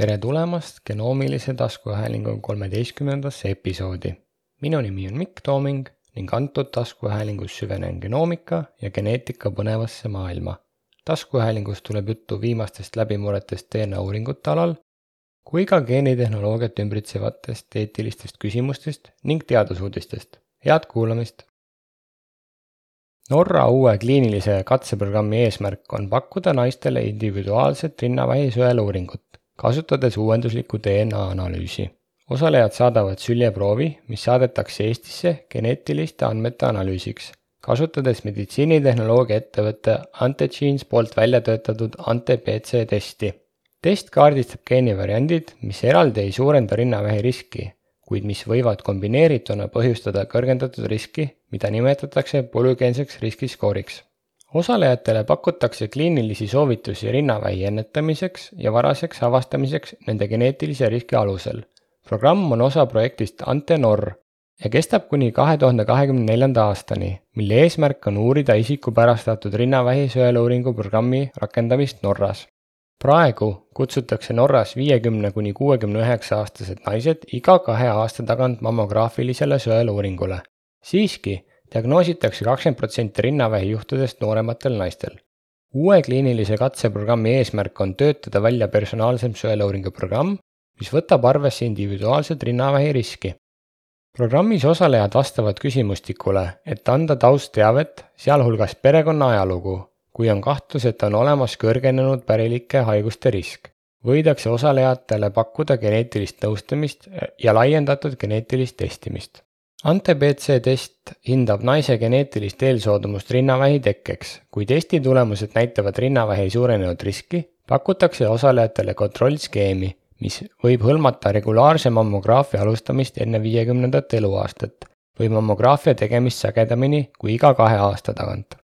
tere tulemast genoomilise taskuhäälingu kolmeteistkümnendasse episoodi. minu nimi on Mikk Tooming ning antud taskuhäälingus süvenen genoomika ja geneetika põnevasse maailma. taskuhäälingus tuleb juttu viimastest läbimurretest DNA uuringute alal kui ka geenitehnoloogiat ümbritsevatest eetilistest küsimustest ning teadusuudistest. head kuulamist! Norra uue kliinilise katseprogrammi eesmärk on pakkuda naistele individuaalset rinnavähi sõeluuringut kasutades uuenduslikku DNA analüüsi. osalejad saadavad süljeproovi, mis saadetakse Eestisse geneetiliste andmete analüüsiks, kasutades meditsiinitehnoloogia ettevõtte Antegenes poolt välja töötatud Ante-PC testi. test kaardistab geenivariandid, mis eraldi ei suurenda rinnavähi riski, kuid mis võivad kombineerituna põhjustada kõrgendatud riski, mida nimetatakse polügeenseks riskiskooriks osalejatele pakutakse kliinilisi soovitusi rinnavähi ennetamiseks ja varaseks avastamiseks nende geneetilise riski alusel. programm on osa projektist Antenor ja kestab kuni kahe tuhande kahekümne neljanda aastani, mille eesmärk on uurida isikupärastatud rinnavähi sõeluuringu programmi rakendamist Norras. praegu kutsutakse Norras viiekümne kuni kuuekümne üheksa aastased naised iga kahe aasta tagant mammograafilisele sõeluuringule. siiski diagnoositakse kakskümmend protsenti rinnavähi juhtudest noorematel naistel. uue kliinilise katseprogrammi eesmärk on töötada välja personaalsem sõeluuringu programm, mis võtab arvesse individuaalset rinnavähi riski. programmis osalejad vastavad küsimustikule, et anda taustteavet, sealhulgas perekonna ajalugu, kui on kahtlus, et on olemas kõrgenenud pärilike haiguste risk võidakse osalejatele pakkuda geneetilist nõustamist ja laiendatud geneetilist testimist Ante-BC test hindab naise geneetilist eelsoodumust rinnavähi tekkeks. kui testi tulemused näitavad rinnavähi suurenenud riski, pakutakse osalejatele kontrollskeemi, mis võib hõlmata regulaarse mammograafia alustamist enne viiekümnendat eluaastat või mammograafia tegemist sagedamini kui iga kahe aasta tagant.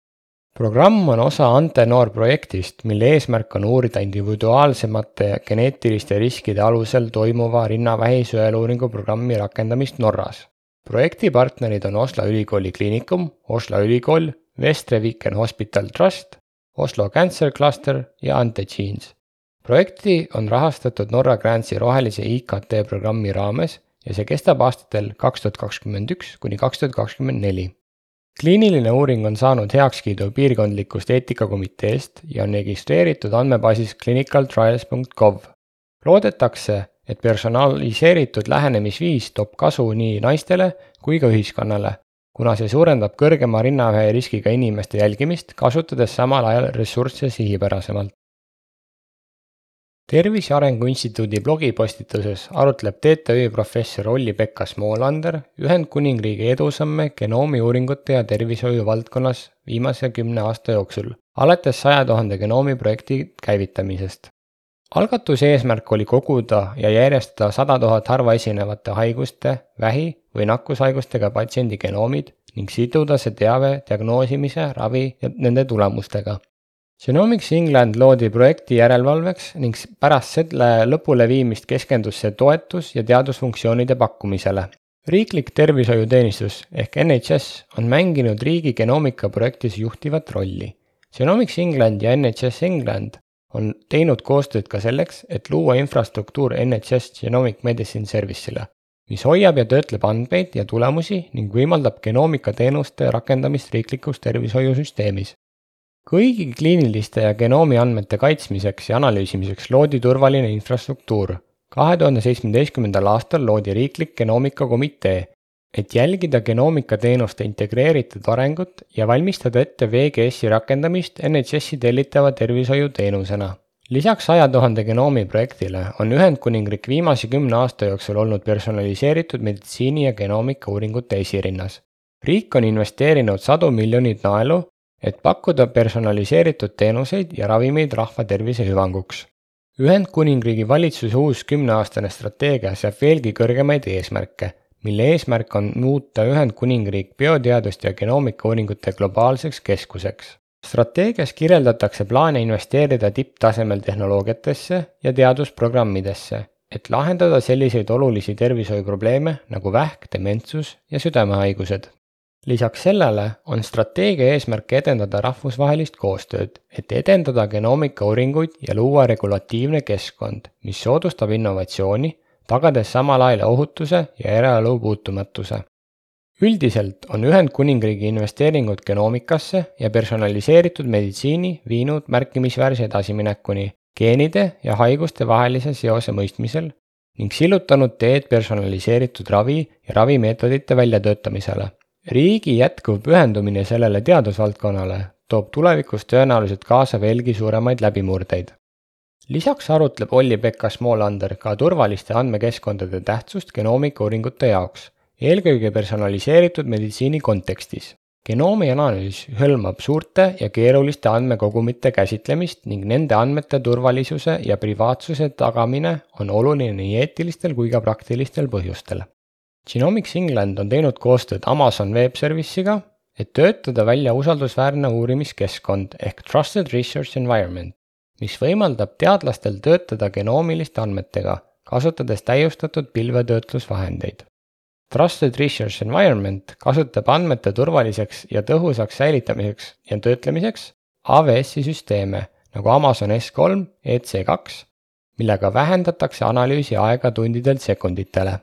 programm on osa Ante-Noor projektist, mille eesmärk on uurida individuaalsemate geneetiliste riskide alusel toimuva rinnavähi sõeluuringu programmi rakendamist Norras projekti partnerid on Oslo ülikooli kliinikum, Oslo ülikool, Vestre Viken Hospital Trust, Oslo Cancer Cluster ja Antegenes. projekti on rahastatud Norra Grantsi rohelise IKT programmi raames ja see kestab aastatel kaks tuhat kakskümmend üks kuni kaks tuhat kakskümmend neli. kliiniline uuring on saanud heakskiidu piirkondlikust eetikakomiteest ja on registreeritud andmebaasis clinicaltrials.gov. loodetakse, et personaliseeritud lähenemisviis toob kasu nii naistele kui ka ühiskonnale, kuna see suurendab kõrgema rinnaväe riskiga inimeste jälgimist, kasutades samal ajal ressursse sihipärasemalt. tervise Arengu Instituudi blogipostituses arutleb TTÜ professor Olli-Pekka Smoolander Ühendkuningriigi edusamme genoomiuuringute ja tervishoiu valdkonnas viimase kümne aasta jooksul, alates saja tuhande genoomi projekti käivitamisest algatuse eesmärk oli koguda ja järjestada sada tuhat harva esinevate haiguste, vähi või nakkushaigustega patsiendi genoomid ning siduda see teave diagnoosimise, ravi ja nende tulemustega. Genomics England loodi projekti järelevalveks ning pärast selle lõpuleviimist keskendus see toetus- ja teadusfunktsioonide pakkumisele. riiklik tervishoiuteenistus ehk NHS on mänginud riigi genoomika projektis juhtivat rolli. Genomics England ja NHS England on teinud koostööd ka selleks, et luua infrastruktuur NHS Genomic Medicine Service'ile, mis hoiab ja töötleb andmeid ja tulemusi ning võimaldab genoomikateenuste rakendamist riiklikus tervishoiusüsteemis. kõigi kliiniliste ja genoomi andmete kaitsmiseks ja analüüsimiseks loodi turvaline infrastruktuur. kahe tuhande seitsmeteistkümnendal aastal loodi riiklik genoomikakomitee, et jälgida genoomikateenuste integreeritud arengut ja valmistada ette VGS-i rakendamist NHS-i tellitava tervishoiuteenusena. lisaks saja tuhande genoomi projektile on Ühendkuningriik viimase kümne aasta jooksul olnud personaliseeritud meditsiini ja genoomika uuringute esirinnas. riik on investeerinud sadu miljoneid naelu, et pakkuda personaliseeritud teenuseid ja ravimeid rahva tervise hüvanguks. Ühendkuningriigi valitsuse uus kümneaastane strateegia seab veelgi kõrgemaid eesmärke mille eesmärk on muuta Ühendkuningriik bioteaduste ja genoomikauuringute globaalseks keskuseks. strateegias kirjeldatakse plaane investeerida tipptasemel tehnoloogiatesse ja teadusprogrammidesse, et lahendada selliseid olulisi tervishoiuprobleeme nagu vähk, dementsus ja südamehaigused. lisaks sellele on strateegia eesmärk edendada rahvusvahelist koostööd, et edendada genoomika uuringuid ja luua regulatiivne keskkond, mis soodustab innovatsiooni, tagades samal ajal ohutuse ja eraelu puutumatuse. üldiselt on Ühendkuningriigi investeeringud genoomikasse ja personaliseeritud meditsiini viinud märkimisväärse edasiminekuni geenide ja haiguste vahelise seose mõistmisel ning sillutanud teed personaliseeritud ravi ja ravimeetodite väljatöötamisele riigi jätkuv pühendumine sellele teadusvaldkonnale toob tulevikus tõenäoliselt kaasa veelgi suuremaid läbimurdeid. Lisaks arutleb Olli-Pekka Smoolander ka turvaliste andmekeskkondade tähtsust genoomikauuringute jaoks, eelkõige personaliseeritud meditsiini kontekstis. genoomi analüüs hõlmab suurte ja keeruliste andmekogumite käsitlemist ning nende andmete turvalisuse ja privaatsuse tagamine on oluline nii eetilistel kui ka praktilistel põhjustel Genomics England on teinud koostööd Amazon Web Service'iga, et töötada välja usaldusväärne uurimiskeskkond ehk Trusted Research Environment, mis võimaldab teadlastel töötada genoomiliste andmetega, kasutades täiustatud pilvetöötlusvahendeid. Trusted Research Environment kasutab andmete turvaliseks ja tõhusaks säilitamiseks ja töötlemiseks AWS-i süsteeme nagu Amazon S3, EC2, millega vähendatakse analüüsi aega tundidelt sekunditele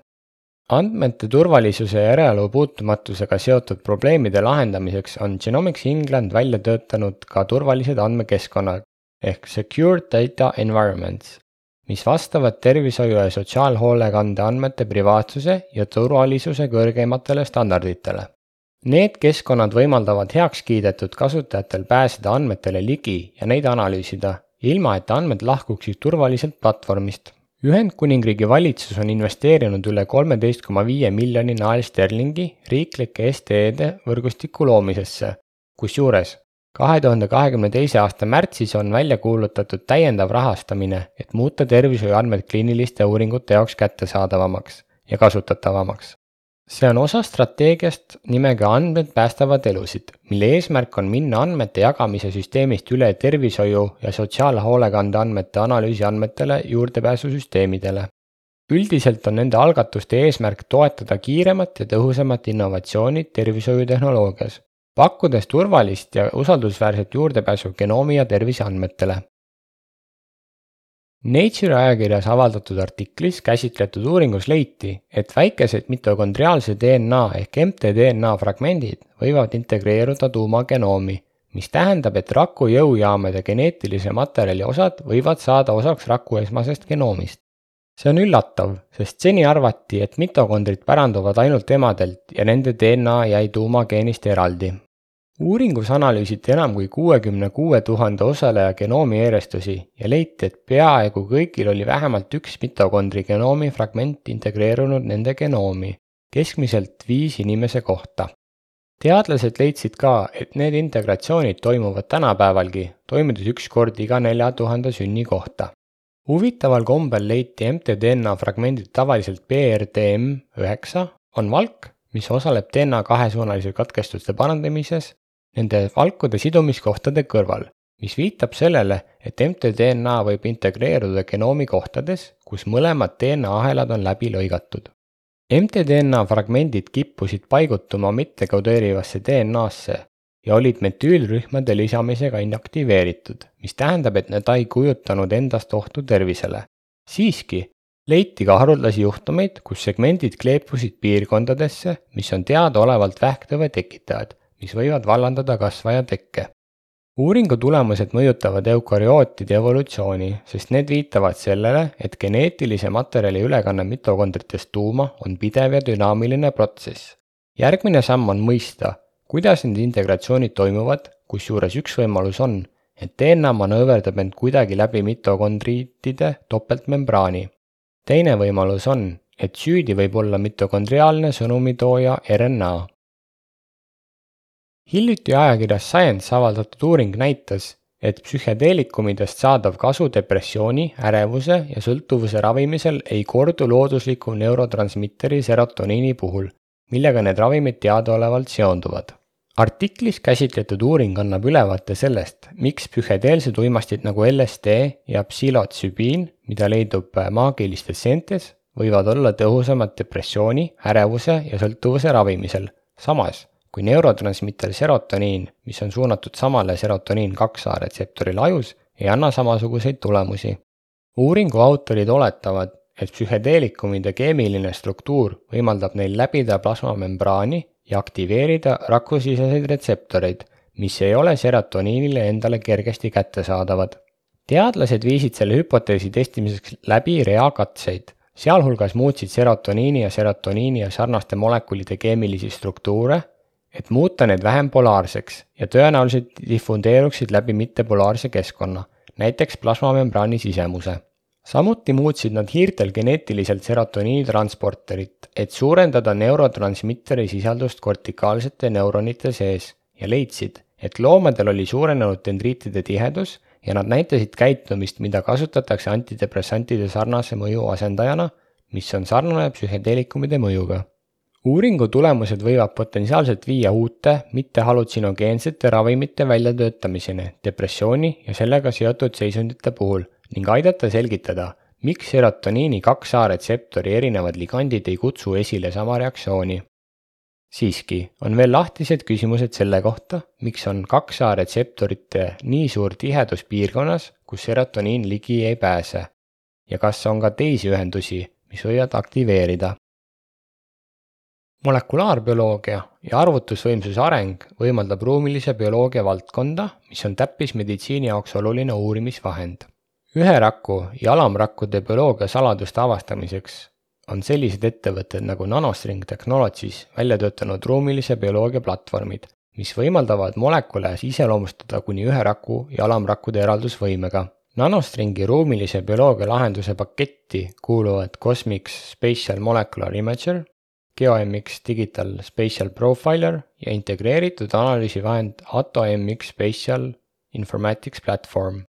andmete turvalisuse ja eraelu puutumatusega seotud probleemide lahendamiseks on Genomics England välja töötanud ka turvalised andmekeskkonnad ehk Secure Data Environments, mis vastavad tervishoiu ja sotsiaalhoolekande andmete privaatsuse ja turvalisuse kõrgeimatele standarditele. Need keskkonnad võimaldavad heaks kiidetud kasutajatel pääseda andmetele ligi ja neid analüüsida, ilma et andmed lahkuksid turvaliselt platvormist Ühendkuningriigi valitsus on investeerinud üle kolmeteist koma viie miljoni naelsterlingi riiklike STE-de võrgustiku loomisesse, kusjuures kahe tuhande kahekümne teise aasta märtsis on välja kuulutatud täiendav rahastamine, et muuta tervishoiuandmed kliiniliste uuringute jaoks kättesaadavamaks ja kasutatavamaks see on osa strateegiast nimega Andmed päästavad elusid, mille eesmärk on minna andmete jagamise süsteemist üle tervishoiu ja sotsiaalhoolekande andmete analüüsi andmetele juurdepääsusüsteemidele. üldiselt on nende algatuste eesmärk toetada kiiremat ja tõhusamat innovatsiooni tervishoiutehnoloogias, pakkudes turvalist ja usaldusväärset juurdepääsu genoomi ja terviseandmetele Nature ajakirjas avaldatud artiklis käsitletud uuringus leiti, et väikesed mitokondriaalse DNA ehk mtDNA fragmendid võivad integreeruda tuumagenoomi, mis tähendab, et raku jõujaamade geneetilise materjali osad võivad saada osaks raku esmasest genoomist. see on üllatav, sest seni arvati, et mitokondrid päranduvad ainult emadelt ja nende DNA jäi tuumageenist eraldi uuringus analüüsiti enam kui kuuekümne kuue tuhande osaleja genoomi eerestusi ja leiti, et peaaegu kõigil oli vähemalt üks mitokondri genoomi fragment integreerunud nende genoomi, keskmiselt viis inimese kohta. teadlased leidsid ka, et need integratsioonid toimuvad tänapäevalgi, toimudes üks kord iga nelja tuhande sünni kohta. huvitaval kombel leiti mtDNA fragmendid tavaliselt BRDM üheksa, on valk, mis osaleb DNA kahesuunalise katkestuste parandamises nende valkude sidumiskohtade kõrval, mis viitab sellele, et mtDNA võib integreeruda genoomi kohtades, kus mõlemad DNA ahelad on läbi lõigatud. mtDNA fragmendid kippusid paigutuma mittekodeerivasse DNA-sse ja olid metüülrühmade lisamisega inaktiveeritud, mis tähendab, et need ei kujutanud endast ohtu tervisele. siiski leiti ka haruldasi juhtumeid, kus segmendid kleepusid piirkondadesse, mis on teadaolevalt vähktõve tekitajad mis võivad vallandada kasvaja tekke. uuringu tulemused mõjutavad eukaryootide evolutsiooni, sest need viitavad sellele, et geneetilise materjali ülekanne mitokondritest tuuma on pidev ja dünaamiline protsess. järgmine samm on mõista, kuidas need integratsioonid toimuvad, kusjuures üks võimalus on, et DNA manööverdab end kuidagi läbi mitokondriitide topeltmembraani. teine võimalus on, et süüdi võib olla mitokondriaalne sõnumitooja RNA hiljuti ajakirjas Science avaldatud uuring näitas, et psühhedeelikumidest saadav kasu depressiooni, ärevuse ja sõltuvuse ravimisel ei kordu loodusliku neurotransmitteri serotoniini puhul, millega need ravimid teadaolevalt seonduvad. artiklis käsitletud uuring annab ülevaate sellest, miks psühhedeelsed uimastid nagu LSD ja psühhotsübiin, mida leidub maagilistes seentes, võivad olla tõhusamad depressiooni, ärevuse ja sõltuvuse ravimisel. samas kui neurotransmitter serotoniin, mis on suunatud samale serotoniin kaks A retseptorile ajus, ei anna samasuguseid tulemusi. uuringu autorid oletavad, et psühhedeelikumide keemiline struktuur võimaldab neil läbida plasmamembraani ja aktiveerida rakusiseseid retseptoreid, mis ei ole serotoniinile endale kergesti kättesaadavad. teadlased viisid selle hüpoteesi testimiseks läbi rea katseid, sealhulgas muutsid serotoniini ja serotoniini ja sarnaste molekulide keemilisi struktuure, et muuta need vähem polaarseks ja tõenäoliselt difundeeruksid läbi mittepolaarse keskkonna, näiteks plasmamembraani sisemuse samuti muutsid nad hiirtel geneetiliselt serotoniini transporterit, et suurendada neurotransmitteri sisaldust kortikaalsete neuronite sees ja leidsid, et loomadel oli suurenenud dendriitide tihedus ja nad näitasid käitumist, mida kasutatakse antidepressantide sarnase mõju asendajana, mis on sarnane psühhedeelikumide mõjuga. Uuringu tulemused võivad potentsiaalselt viia uute, mittehallutsinogeensete ravimite väljatöötamiseni depressiooni ja sellega seotud seisundite puhul ning aidata selgitada, miks serotoniini kaks A retseptori erinevad ligandid ei kutsu esile sama reaktsiooni. siiski on veel lahtised küsimused selle kohta, miks on kaks A retseptorite nii suur tihedus piirkonnas, kus serotoniin ligi ei pääse ja kas on ka teisi ühendusi, mis võivad aktiveerida. Molekulaarbioloogia ja arvutusvõimsuse areng võimaldab ruumilise bioloogia valdkonda, mis on täppismeditsiini jaoks oluline uurimisvahend üheraku ja alamrakkude bioloogia saladuste avastamiseks on sellised ettevõtted nagu Nanostring Technologies välja töötanud ruumilise bioloogia platvormid, mis võimaldavad molekule iseloomustada kuni ühe raku ja alamrakkude eraldusvõimega. Nanostringi ruumilise bioloogia lahenduse paketti kuuluvad Cosmix Spatial Molecular Imager, GeoMX Digital Spatial Profiler ja integreeritud analüüsivahend AtoMX Spatial Informatics Platform.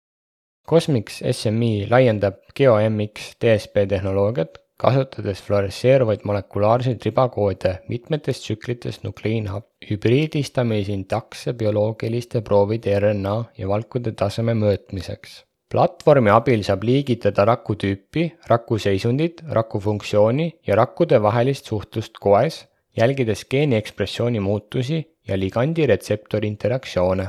Cosmix SMI laiendab GeoMX DSP tehnoloogiat, kasutades fluoresseeruvaid molekulaarseid ribakoode mitmetest tsüklitest nukleiinhübriidistamise intakse bioloogiliste proovide RNA ja valkude taseme mõõtmiseks. Platvormi abil saab liigitada rakutüüpi, rakuseisundit, rakufunktsiooni ja rakkude vahelist suhtlust koes, jälgides geeni ekspressiooni muutusi ja ligandi retseptori interaktsioone.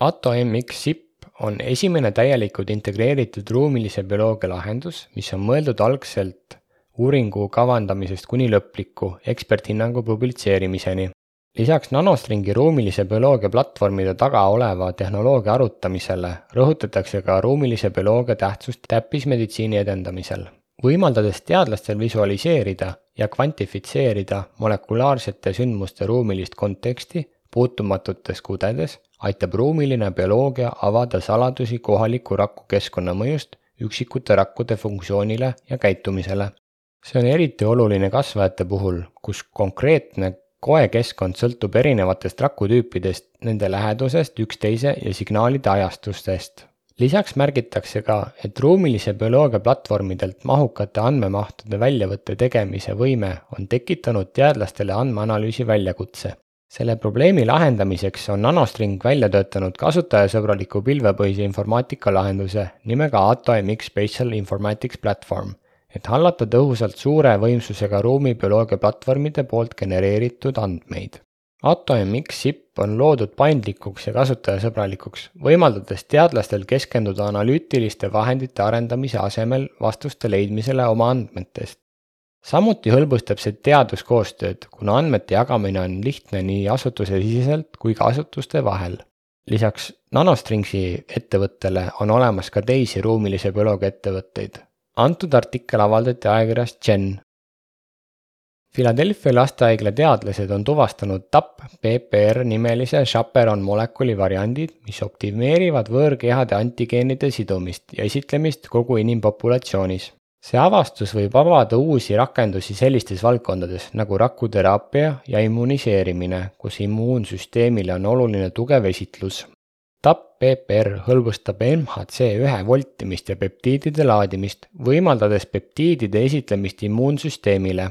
AtoMX SIP on esimene täielikult integreeritud ruumilise bioloogia lahendus, mis on mõeldud algselt uuringu kavandamisest kuni lõpliku eksperthinnangu publitseerimiseni. Lisaks nanostringi ruumilise bioloogia platvormide taga oleva tehnoloogia arutamisele rõhutatakse ka ruumilise bioloogia tähtsust täppismeditsiini edendamisel, võimaldades teadlastel visualiseerida ja kvantifitseerida molekulaarsete sündmuste ruumilist konteksti puutumatutes kudedes aitab ruumiline bioloogia avada saladusi kohaliku rakukeskkonna mõjust üksikute rakkude funktsioonile ja käitumisele. see on eriti oluline kasvajate puhul, kus konkreetne koekeskkond sõltub erinevatest rakutüüpidest, nende lähedusest üksteise ja signaalide ajastustest. lisaks märgitakse ka, et ruumilise bioloogia platvormidelt mahukate andmemahtude väljavõtte tegemise võime on tekitanud teadlastele andmeanalüüsi väljakutse selle probleemi lahendamiseks on Nanostring välja töötanud kasutajasõbraliku pilvepõhise informaatika lahenduse nimega AtoMX Spatial Informatics Platform, et hallata tõhusalt suure võimsusega ruumibioloogia platvormide poolt genereeritud andmeid. AtoMX SIP on loodud paindlikuks ja kasutajasõbralikuks, võimaldades teadlastel keskenduda analüütiliste vahendite arendamise asemel vastuste leidmisele oma andmetest samuti hõlbustab see teaduskoostööd, kuna andmete jagamine on lihtne nii asutusesiseselt kui ka asutuste vahel. lisaks Nanostringsi ettevõttele on olemas ka teisi ruumilise bioloogia ettevõtteid. Antud artikkel avaldati ajakirjas Gen. Philadelphia lastehaigla teadlased on tuvastanud TAP PPR nimelise chaperon molekuli variandid, mis optimeerivad võõrkehade antigeenide sidumist ja esitlemist kogu inimpopulatsioonis see avastus võib avada uusi rakendusi sellistes valdkondades nagu rakuteraapia ja immuniseerimine, kus immuunsüsteemile on oluline tugev esitlus. TAP-PPR hõlbustab MHC1 voltimist ja peptiidide laadimist, võimaldades peptiidide esitlemist immuunsüsteemile.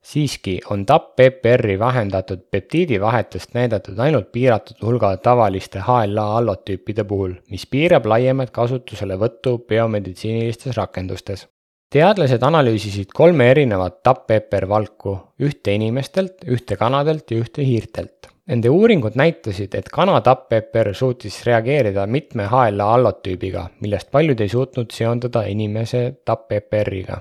siiski on TAP-PPR-i vahendatud peptiidivahetust näidatud ainult piiratud hulga tavaliste HLA allotüüpide puhul, mis piirab laiemat kasutuselevõttu biomeditsiinilistes rakendustes teadlased analüüsisid kolme erinevat tapp-pepper valku, ühte inimestelt, ühte kanadelt ja ühte hiirtelt, Nende uuringud näitasid, et kana tapp-PPR suutis reageerida mitme HLA allotüübiga, millest paljud ei suutnud seondada inimese tapp-PPR-iga.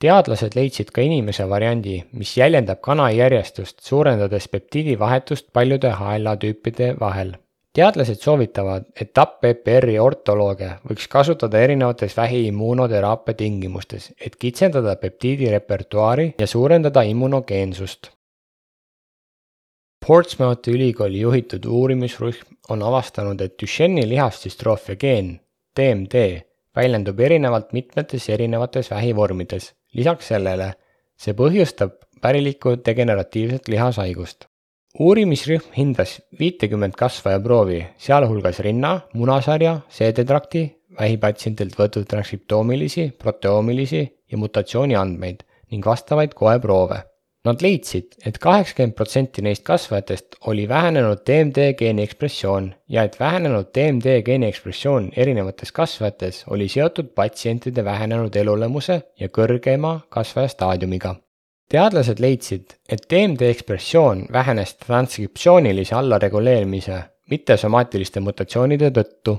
teadlased leidsid ka inimese variandi, mis jäljendab kana järjestust, suurendades peptiidi vahetust paljude HLA tüüpide vahel teadlased soovitavad, et TAP-PPR-i ortolooge võiks kasutada erinevates vähiimmunoteraapia tingimustes, et kitsendada peptiidi repertuaari ja suurendada immunogeensust. Portsmouthi ülikooli juhitud uurimisrühm on avastanud, et Duchenne'i lihasdüstroofia geen, DMD, väljendub erinevalt mitmetes erinevates vähivormides. lisaks sellele, see põhjustab pärilikku degeneratiivset lihashaigust uurimisrühm hindas viitekümmet kasvajaproovi, sealhulgas rinna, munasarja, seedetrakti, vähipatsientidelt võetud transkriptoomilisi, proteoomilisi ja mutatsiooni andmeid ning vastavaid koeproove. Nad leidsid et, et kaheksakümmend protsenti neist kasvajatest oli vähenenud DMD geeni ekspressioon ja et vähenenud DMD geeni ekspressioon erinevates kasvajates oli seotud patsientide vähenenud elulemuse ja kõrgema kasvaja staadiumiga teadlased leidsid, et DMD ekspressioon vähenes transkriptsioonilise allareguleerimise, mittesomaatiliste mutatsioonide tõttu.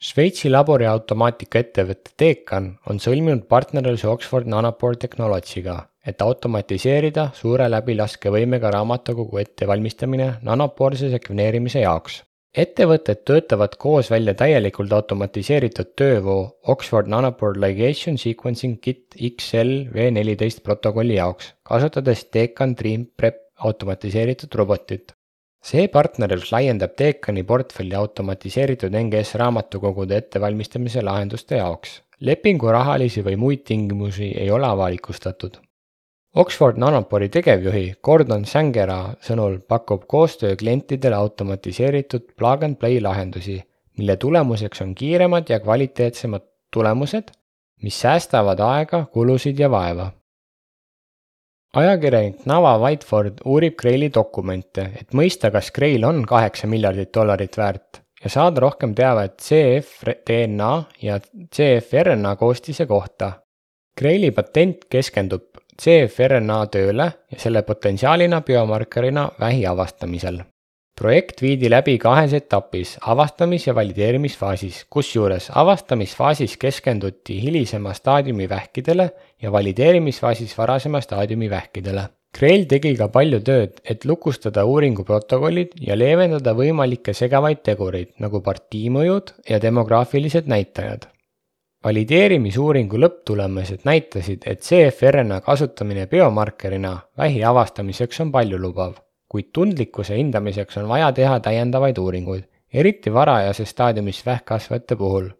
Šveitsi laboriautomaatika ettevõte Decan on sõlminud partnerluse Oxford Nanopore Technology'ga, et automatiseerida suure läbilaskevõimega raamatukogu ettevalmistamine nanopoorse sekveneerimise jaoks ettevõtted töötavad koos välja täielikult automatiseeritud töövoo Oxford Nanopore Ligation Sequencing Kit XL V14 protokolli jaoks, kasutades Decan Dream Prep automatiseeritud robotit. see partnerlus laiendab Decani portfelli automatiseeritud NGS raamatukogude ettevalmistamise lahenduste jaoks. lepingu rahalisi või muid tingimusi ei ole avalikustatud Oxford Nanopori tegevjuhi Gordon Sangera sõnul pakub koostöö klientidele automatiseeritud plug and play lahendusi, mille tulemuseks on kiiremad ja kvaliteetsemad tulemused, mis säästavad aega, kulusid ja vaeva. ajakirjanik Nava Whiteford uurib Graili dokumente, et mõista, kas Grail on kaheksa miljardit dollarit väärt ja saada rohkem teavet CF-DNA ja CF-RNA koostise kohta. Graili patent keskendub CFRNA tööle ja selle potentsiaalina biomarkerina vähi avastamisel. projekt viidi läbi kahes etapis, avastamis- ja valideerimisfaasis, kusjuures avastamisfaasis keskenduti hilisema staadiumi vähkidele ja valideerimisfaasis varasema staadiumi vähkidele. Grail tegi ka palju tööd, et lukustada uuringu protokollid ja leevendada võimalikke segavaid tegureid nagu partiimõjud ja demograafilised näitajad valideerimisuuringu lõpptulemused näitasid, et CFRNA kasutamine biomarkerina vähi avastamiseks on paljulubav, kuid tundlikkuse hindamiseks on vaja teha täiendavaid uuringuid, eriti varajases staadiumis vähkkasvajate puhul.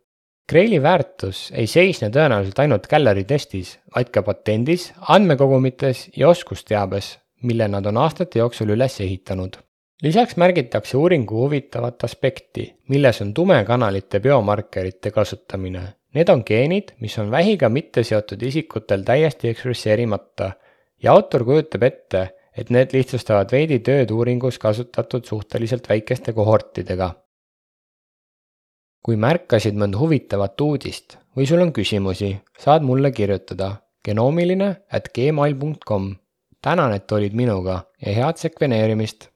Graili väärtus ei seisne tõenäoliselt ainult Galleri testis, vaid ka patendis, andmekogumites ja oskusteabes, mille nad on aastate jooksul üles ehitanud lisaks märgitakse uuringu huvitavat aspekti, milles on tumekanalite biomarkerite kasutamine Need on geenid, mis on vähiga mitte seotud isikutel täiesti ekspresseerimata ja autor kujutab ette, et need lihtsustavad veidi tööd uuringus kasutatud suhteliselt väikeste kohortidega. kui märkasid mõnd huvitavat uudist või sul on küsimusi, saad mulle kirjutada genoomiline at gmail.com. tänan, et olid minuga ja head sekveneerimist!